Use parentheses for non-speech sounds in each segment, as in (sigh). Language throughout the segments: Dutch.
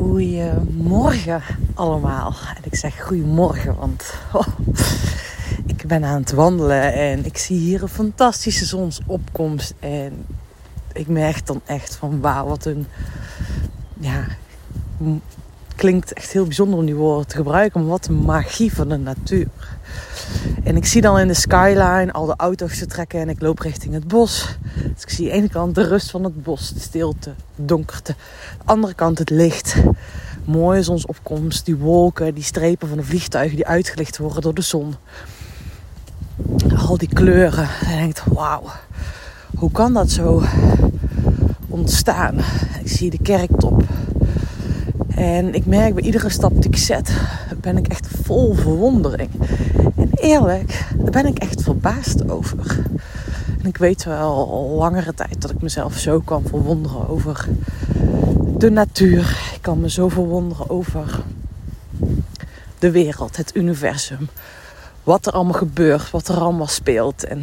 Goedemorgen allemaal. En ik zeg goedemorgen, want oh, ik ben aan het wandelen en ik zie hier een fantastische zonsopkomst. En ik merk dan echt van wauw, wat een... Ja, klinkt echt heel bijzonder om die woorden te gebruiken, maar wat een magie van de natuur. En ik zie dan in de skyline al de auto's te trekken en ik loop richting het bos. Dus ik zie aan de ene kant de rust van het bos, de stilte, donkerte. Aan de andere kant het licht. Mooie zonsopkomst, die wolken, die strepen van de vliegtuigen die uitgelicht worden door de zon. Al die kleuren. En je denkt, wauw, hoe kan dat zo ontstaan? Ik zie de kerktop. En ik merk bij iedere stap die ik zet, ben ik echt vol verwondering. En eerlijk, daar ben ik echt verbaasd over. En ik weet wel al langere tijd dat ik mezelf zo kan verwonderen over de natuur. Ik kan me zo verwonderen over de wereld, het universum. Wat er allemaal gebeurt, wat er allemaal speelt. En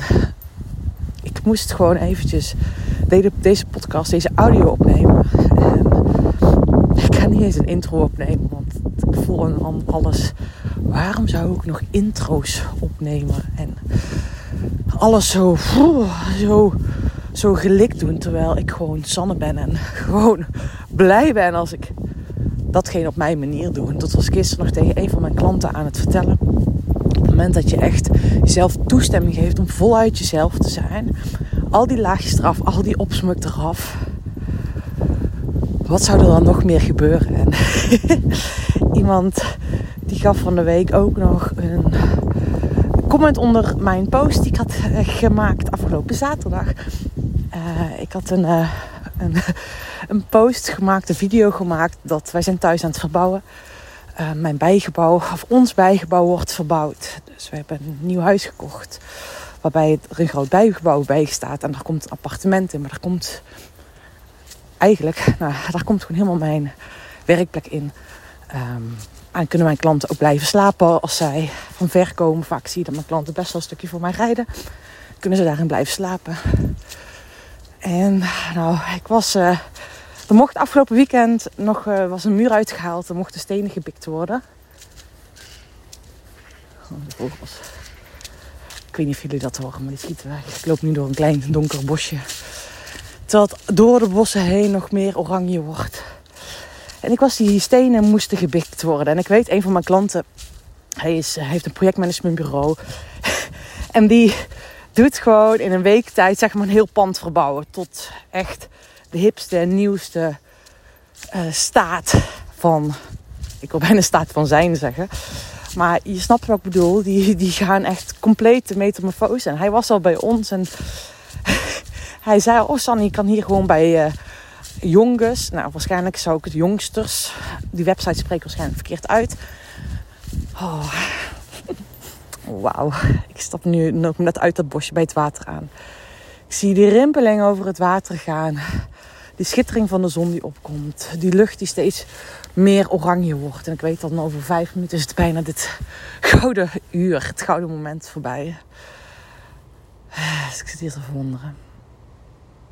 ik moest gewoon eventjes deze podcast, deze audio opnemen. En ik ga niet eens een intro opnemen, want ik voel aan alles. Waarom zou ik nog intro's opnemen? En alles zo, zo, zo gelikt doen. Terwijl ik gewoon Sanne ben en (laughs) gewoon blij ben als ik datgene op mijn manier doe. Dat was gisteren nog tegen een van mijn klanten aan het vertellen. Op het moment dat je echt jezelf toestemming geeft om voluit jezelf te zijn. Al die laagjes eraf, al die opsmuk eraf. Wat zou er dan nog meer gebeuren? En (laughs) iemand die gaf van de week ook nog een comment onder mijn post die ik had eh, gemaakt afgelopen zaterdag. Uh, ik had een, uh, een, (laughs) een, post gemaakt, een video gemaakt dat wij zijn thuis aan het verbouwen. Uh, mijn bijgebouw, of ons bijgebouw wordt verbouwd. Dus we hebben een nieuw huis gekocht. Waarbij er een groot bijgebouw bij staat. En daar komt een appartement in. Maar daar komt eigenlijk, nou, (laughs) daar komt gewoon helemaal mijn werkplek in. Um, en kunnen mijn klanten ook blijven slapen als zij van ver komen. Vaak zie je dat mijn klanten best wel een stukje voor mij rijden. Kunnen ze daarin blijven slapen. En nou, ik was. Uh, er mocht afgelopen weekend nog uh, was een muur uitgehaald. Er mochten stenen gebikt worden. Oh. Ik weet niet of jullie dat horen, maar die schieten weg. Ik loop nu door een klein donker bosje. Terwijl door de bossen heen nog meer oranje wordt. En ik was die stenen moesten gebikt worden. En ik weet, een van mijn klanten, hij, is, heeft een projectmanagementbureau. (laughs) en die doet gewoon in een week tijd zeg maar een heel pand verbouwen. Tot echt de hipste en nieuwste uh, staat van... Ik wil bijna staat van zijn zeggen. Maar je snapt wat ik bedoel. Die, die gaan echt compleet de metamorfose. En hij was al bij ons en (laughs) hij zei... Oh Sanny, ik kan hier gewoon bij... Uh, jongens. Nou, waarschijnlijk zou ik het jongsters. Die website spreekt waarschijnlijk verkeerd uit. Oh. (laughs) Wauw. Ik stap nu net uit dat bosje bij het water aan. Ik zie die rimpeling over het water gaan. Die schittering van de zon die opkomt. Die lucht die steeds meer oranje wordt. En ik weet dat over vijf minuten is het bijna dit gouden uur. Het gouden moment voorbij. (sighs) Dus ik zit hier te verwonderen.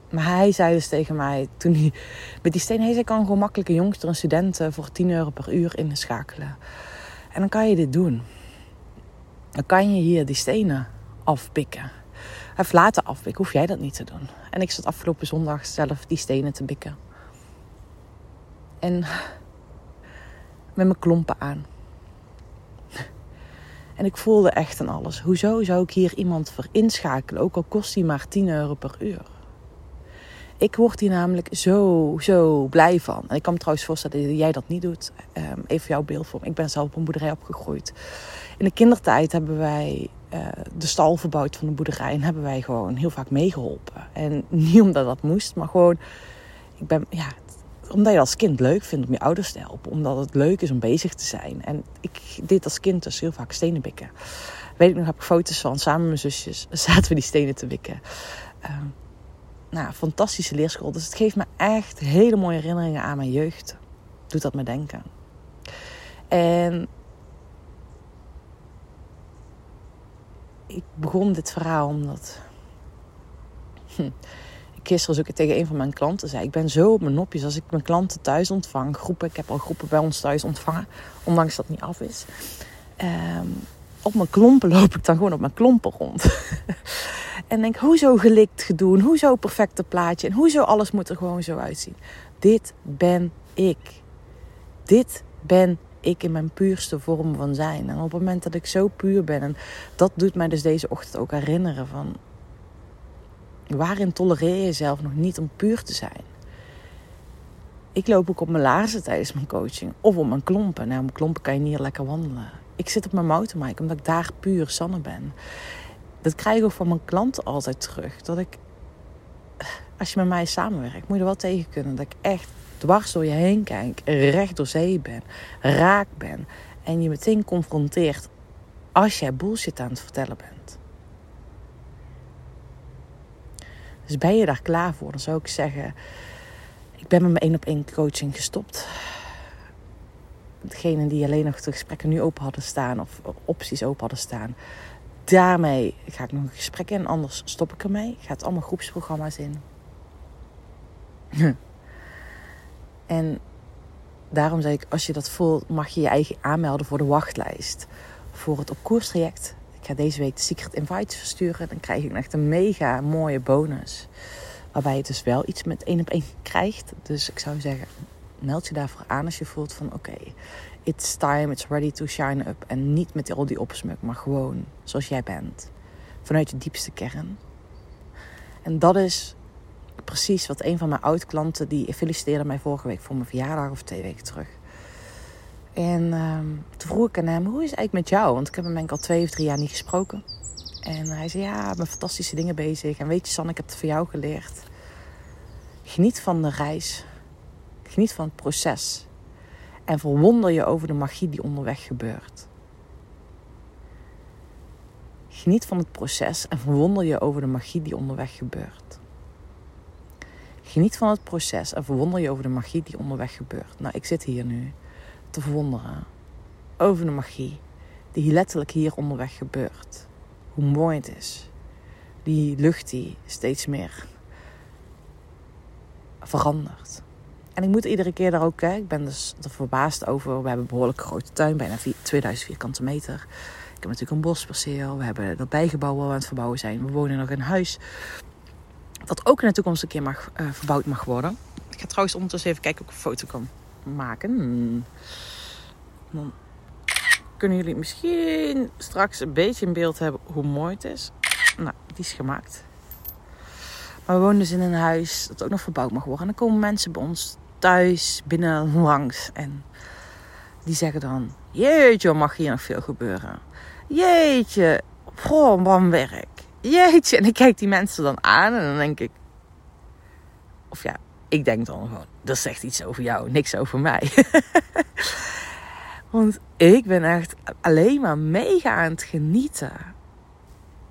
Maar hij zei dus tegen mij toen hij met die steen, hij kan gewoon makkelijk een studenten voor 10 euro per uur inschakelen. En dan kan je dit doen. Dan kan je hier die stenen afpikken. Heeft laten afpikken, hoef jij dat niet te doen. En ik zat afgelopen zondag zelf die stenen te bikken. En met mijn klompen aan. En ik voelde echt aan alles. Hoezo zou ik hier iemand voor inschakelen, ook al kost hij maar 10 euro per uur? Ik word hier namelijk zo, zo blij van. En ik kan me trouwens voorstellen dat jij dat niet doet. Um, even jouw beeldvorm. Ik ben zelf op een boerderij opgegroeid. In de kindertijd hebben wij uh, de stal verbouwd van de boerderij. En hebben wij gewoon heel vaak meegeholpen. En (laughs) niet omdat dat moest, maar gewoon... Ik ben, ja, omdat je als kind leuk vindt om je ouders te helpen. Omdat het leuk is om bezig te zijn. En ik deed als kind dus heel vaak stenen bikken. Weet ik nog, heb ik foto's van. Samen met mijn zusjes (laughs) zaten we die stenen te bikken. Um, nou, fantastische leerschool. Dus het geeft me echt hele mooie herinneringen aan mijn jeugd. Doet dat me denken. En ik begon dit verhaal omdat hm, ik gisteren ook tegen een van mijn klanten zei. Ik ben zo op mijn nopjes als ik mijn klanten thuis ontvang. Groepen, ik heb al groepen bij ons thuis ontvangen. Ondanks dat het niet af is. Ehm, op mijn klompen loop ik dan gewoon op mijn klompen rond. (laughs) en denk, hoezo gelikt gedoen? Hoezo perfecte plaatje? En hoezo alles moet er gewoon zo uitzien? Dit ben ik. Dit ben ik in mijn puurste vorm van zijn. En op het moment dat ik zo puur ben, en dat doet mij dus deze ochtend ook herinneren van waarin tolereer je jezelf nog niet om puur te zijn? Ik loop ook op mijn laarzen tijdens mijn coaching of op mijn klompen. Nou, op mijn klompen kan je niet lekker wandelen. Ik zit op mijn mountainbike omdat ik daar puur Sanne ben. Dat krijg ik ook van mijn klanten altijd terug. Dat ik, als je met mij samenwerkt, moet je er wel tegen kunnen dat ik echt dwars door je heen kijk, recht door zee ben, raak ben. En je meteen confronteert als jij bullshit aan het vertellen bent. Dus ben je daar klaar voor? Dan zou ik zeggen, ik ben met mijn één op één coaching gestopt. Degenen die alleen nog de gesprekken nu open hadden staan of opties open hadden staan. Daarmee ga ik nog een gesprek in, anders stop ik ermee. Ik ga het allemaal groepsprogramma's in. (laughs) En daarom zei ik, als je dat voelt, mag je je eigen aanmelden voor de wachtlijst. Voor het op koers traject. Ik ga deze week de Secret Invites versturen. Dan krijg ik echt een mega mooie bonus. Waarbij je dus wel iets met één op één krijgt. Dus ik zou zeggen, meld je daarvoor aan als je voelt van oké, it's time, it's ready to shine up. En niet met al die opsmuk, maar gewoon zoals jij bent. Vanuit je diepste kern. En dat is precies wat een van mijn oud-klanten, die feliciteerde mij vorige week voor mijn verjaardag of twee weken terug. En ehm, toen vroeg ik aan hem, hoe is het eigenlijk met jou? Want ik heb hem denk ik al twee of drie jaar niet gesproken. En hij zei, ja, ik ben fantastische dingen bezig. En weet je, San, ik heb het voor jou geleerd. Geniet van de reis. Geniet van het proces. En verwonder je over de magie die onderweg gebeurt. Geniet van het proces en verwonder je over de magie die onderweg gebeurt. Geniet van het proces en verwonder je over de magie die onderweg gebeurt. Nou, ik zit hier nu te verwonderen over de magie die letterlijk hier onderweg gebeurt. Hoe mooi het is. Die lucht die steeds meer verandert. En ik moet iedere keer daar ook kijken. Ik ben dus er verbaasd over. We hebben een behoorlijk grote tuin, bijna 2000 vierkante meter. Ik heb natuurlijk een bosperceel. We hebben dat bijgebouw waar we aan het verbouwen zijn. We wonen nog in huis dat ook in de toekomst een keer mag, uh, verbouwd mag worden. Ik ga trouwens ondertussen even kijken of ik een foto kan maken. Hmm. Dan kunnen jullie misschien straks een beetje in beeld hebben hoe mooi het is. Nou, die is gemaakt. Maar we wonen dus in een huis dat ook nog verbouwd mag worden. En dan komen mensen bij ons thuis binnen (laughs) langs. En die zeggen dan: Jeetje, mag hier nog veel gebeuren? Jeetje, goh, wat werk jeetje. (laughs) En ik kijk die mensen dan aan en dan denk ik... Of ja, ik denk dan gewoon, dat zegt iets over jou, niks over mij. (laughs) Want ik ben echt alleen maar mega aan het genieten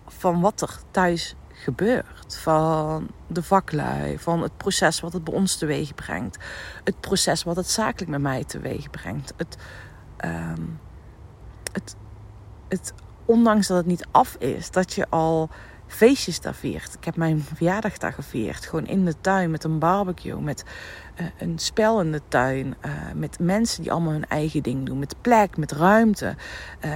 van wat er thuis gebeurt. Van de vaklui, van het proces wat het bij ons teweeg brengt. Het proces wat het zakelijk met mij teweeg brengt. Het, um, het, het ondanks dat het niet af is, dat je al feestjes daar viert. Ik heb mijn verjaardag daar gevierd. Gewoon in de tuin met een barbecue, met uh, een spel in de tuin. Uh, met mensen die allemaal hun eigen ding doen. Met plek, met ruimte. Uh,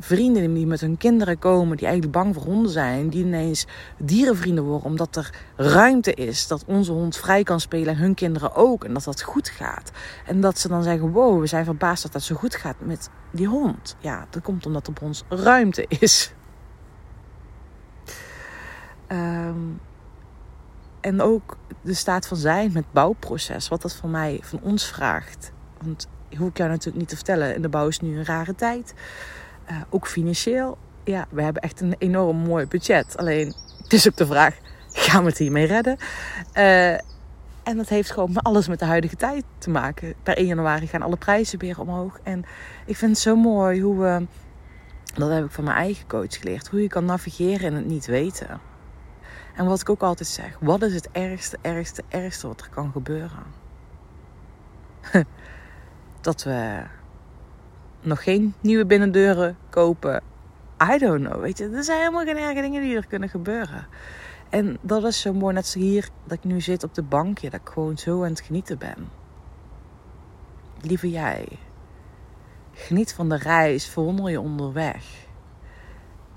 vrienden die met hun kinderen komen, die eigenlijk bang voor honden zijn, die ineens dierenvrienden worden omdat er ruimte is, dat onze hond vrij kan spelen en hun kinderen ook en dat dat goed gaat. En dat ze dan zeggen, wow, we zijn verbaasd dat dat zo goed gaat met die hond. Ja, dat komt omdat er op ons ruimte is. Um, en ook de staat van zijn met bouwproces, wat dat van mij, van ons vraagt. Want hoef ik jou natuurlijk niet te vertellen, in de bouw is nu een rare tijd. Uh, ook financieel. Ja, we hebben echt een enorm mooi budget. Alleen, het is ook de vraag, gaan we het hiermee redden? Uh, en dat heeft gewoon alles met de huidige tijd te maken. Per 1 januari gaan alle prijzen weer omhoog. En ik vind het zo mooi hoe we, dat heb ik van mijn eigen coach geleerd, hoe je kan navigeren in het niet weten. En wat ik ook altijd zeg, wat is het ergste, ergste, ergste wat er kan gebeuren? (laughs) dat we nog geen nieuwe binnendeuren kopen. I don't know, weet je. Er zijn helemaal geen erge dingen die er kunnen gebeuren. En dat is zo mooi, net zo hier, dat ik nu zit op de bankje, dat ik gewoon zo aan het genieten ben. Lieve jij, geniet van de reis, verwonder je onderweg.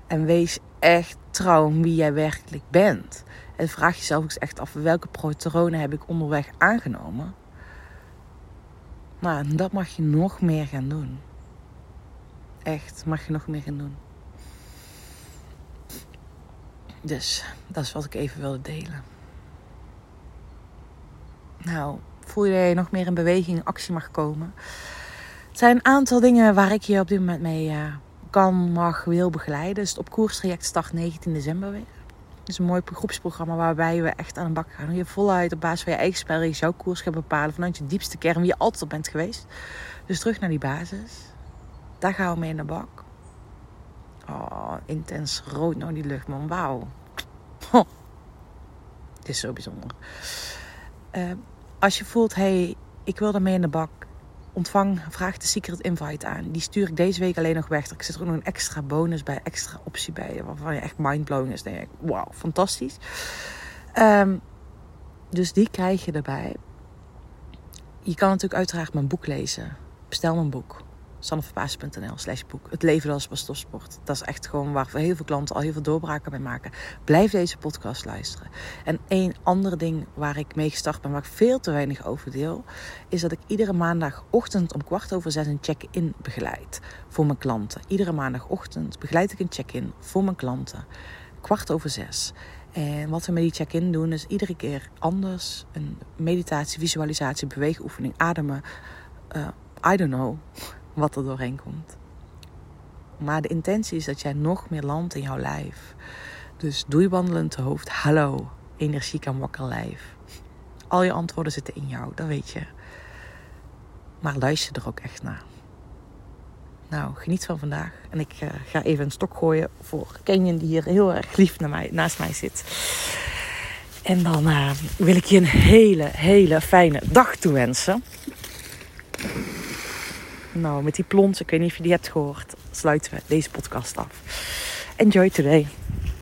En wees echt trouw aan wie jij werkelijk bent. En vraag jezelf ook echt af welke patronen heb ik onderweg aangenomen. Nou, dat mag je nog meer gaan doen. Echt, mag je nog meer gaan doen. Dus dat is wat ik even wilde delen. Nou, voel je dat je nog meer in beweging, in actie mag komen? Het zijn een aantal dingen waar ik je op dit moment mee uh, kan, mag, wil begeleiden. Dus het op koerstraject start 19 december weer. Het is een mooi groepsprogramma waarbij we echt aan de bak gaan. Je voluit op basis van je eigen spel jouw koers gaat bepalen. Vanuit je diepste kern, wie je altijd op bent geweest. Dus terug naar die basis. Daar gaan we mee in de bak. Oh, intens rood nou die lucht, man. Wauw. Het is zo bijzonder. Uh, als je voelt, hey, ik wil ermee in de bak ontvang, vraag de Secret Invite aan. Die stuur ik deze week alleen nog weg. Er zit er ook nog een extra bonus bij, extra optie bij. Waarvan je echt mindblowing is. Denk ik, wauw, fantastisch. Um, dus die krijg je erbij. Je kan natuurlijk uiteraard mijn boek lezen. Bestel mijn boek sanneverbaas.nl slash boek. Het leven als pastoorsport. Dat is echt gewoon waar heel veel klanten al heel veel doorbraken bij maken. Blijf deze podcast luisteren. En één ander ding waar ik mee gestart ben, waar ik veel te weinig over deel, is dat ik iedere maandagochtend om kwart over zes een check-in begeleid voor mijn klanten. Iedere maandagochtend begeleid ik een check-in voor mijn klanten. Kwart over zes. En wat we met die check-in doen is iedere keer anders. Een meditatie, visualisatie, beweegoefening, ademen. Uh, I don't know wat er doorheen komt. Maar de intentie is dat jij nog meer landt in jouw lijf. Dus doe je wandelend hoofd. Hallo, energiek en wakker lijf. Al je antwoorden zitten in jou, dat weet je. Maar luister er ook echt naar. Nou, geniet van vandaag. En ik uh, ga even een stok gooien voor Kenyon, die hier heel erg lief naar mij, naast mij zit. En dan uh, wil ik je een hele, hele fijne dag toewensen. Nou, met die plons, ik weet niet of je die hebt gehoord, sluiten we deze podcast af. Enjoy today.